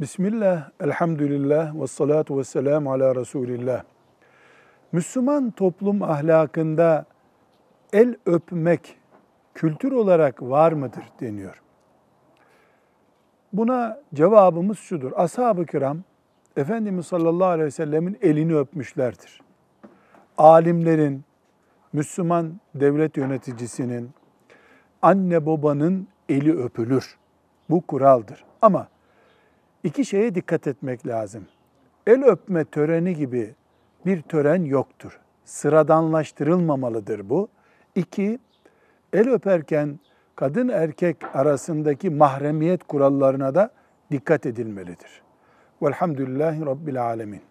Bismillah, elhamdülillah ve salatu ve selamu ala Resulillah. Müslüman toplum ahlakında el öpmek kültür olarak var mıdır deniyor. Buna cevabımız şudur. Ashab-ı kiram Efendimiz sallallahu aleyhi ve sellemin elini öpmüşlerdir. Alimlerin, Müslüman devlet yöneticisinin, anne babanın eli öpülür. Bu kuraldır. Ama iki şeye dikkat etmek lazım. El öpme töreni gibi bir tören yoktur. Sıradanlaştırılmamalıdır bu. İki, el öperken kadın erkek arasındaki mahremiyet kurallarına da dikkat edilmelidir. Velhamdülillahi Rabbil Alemin.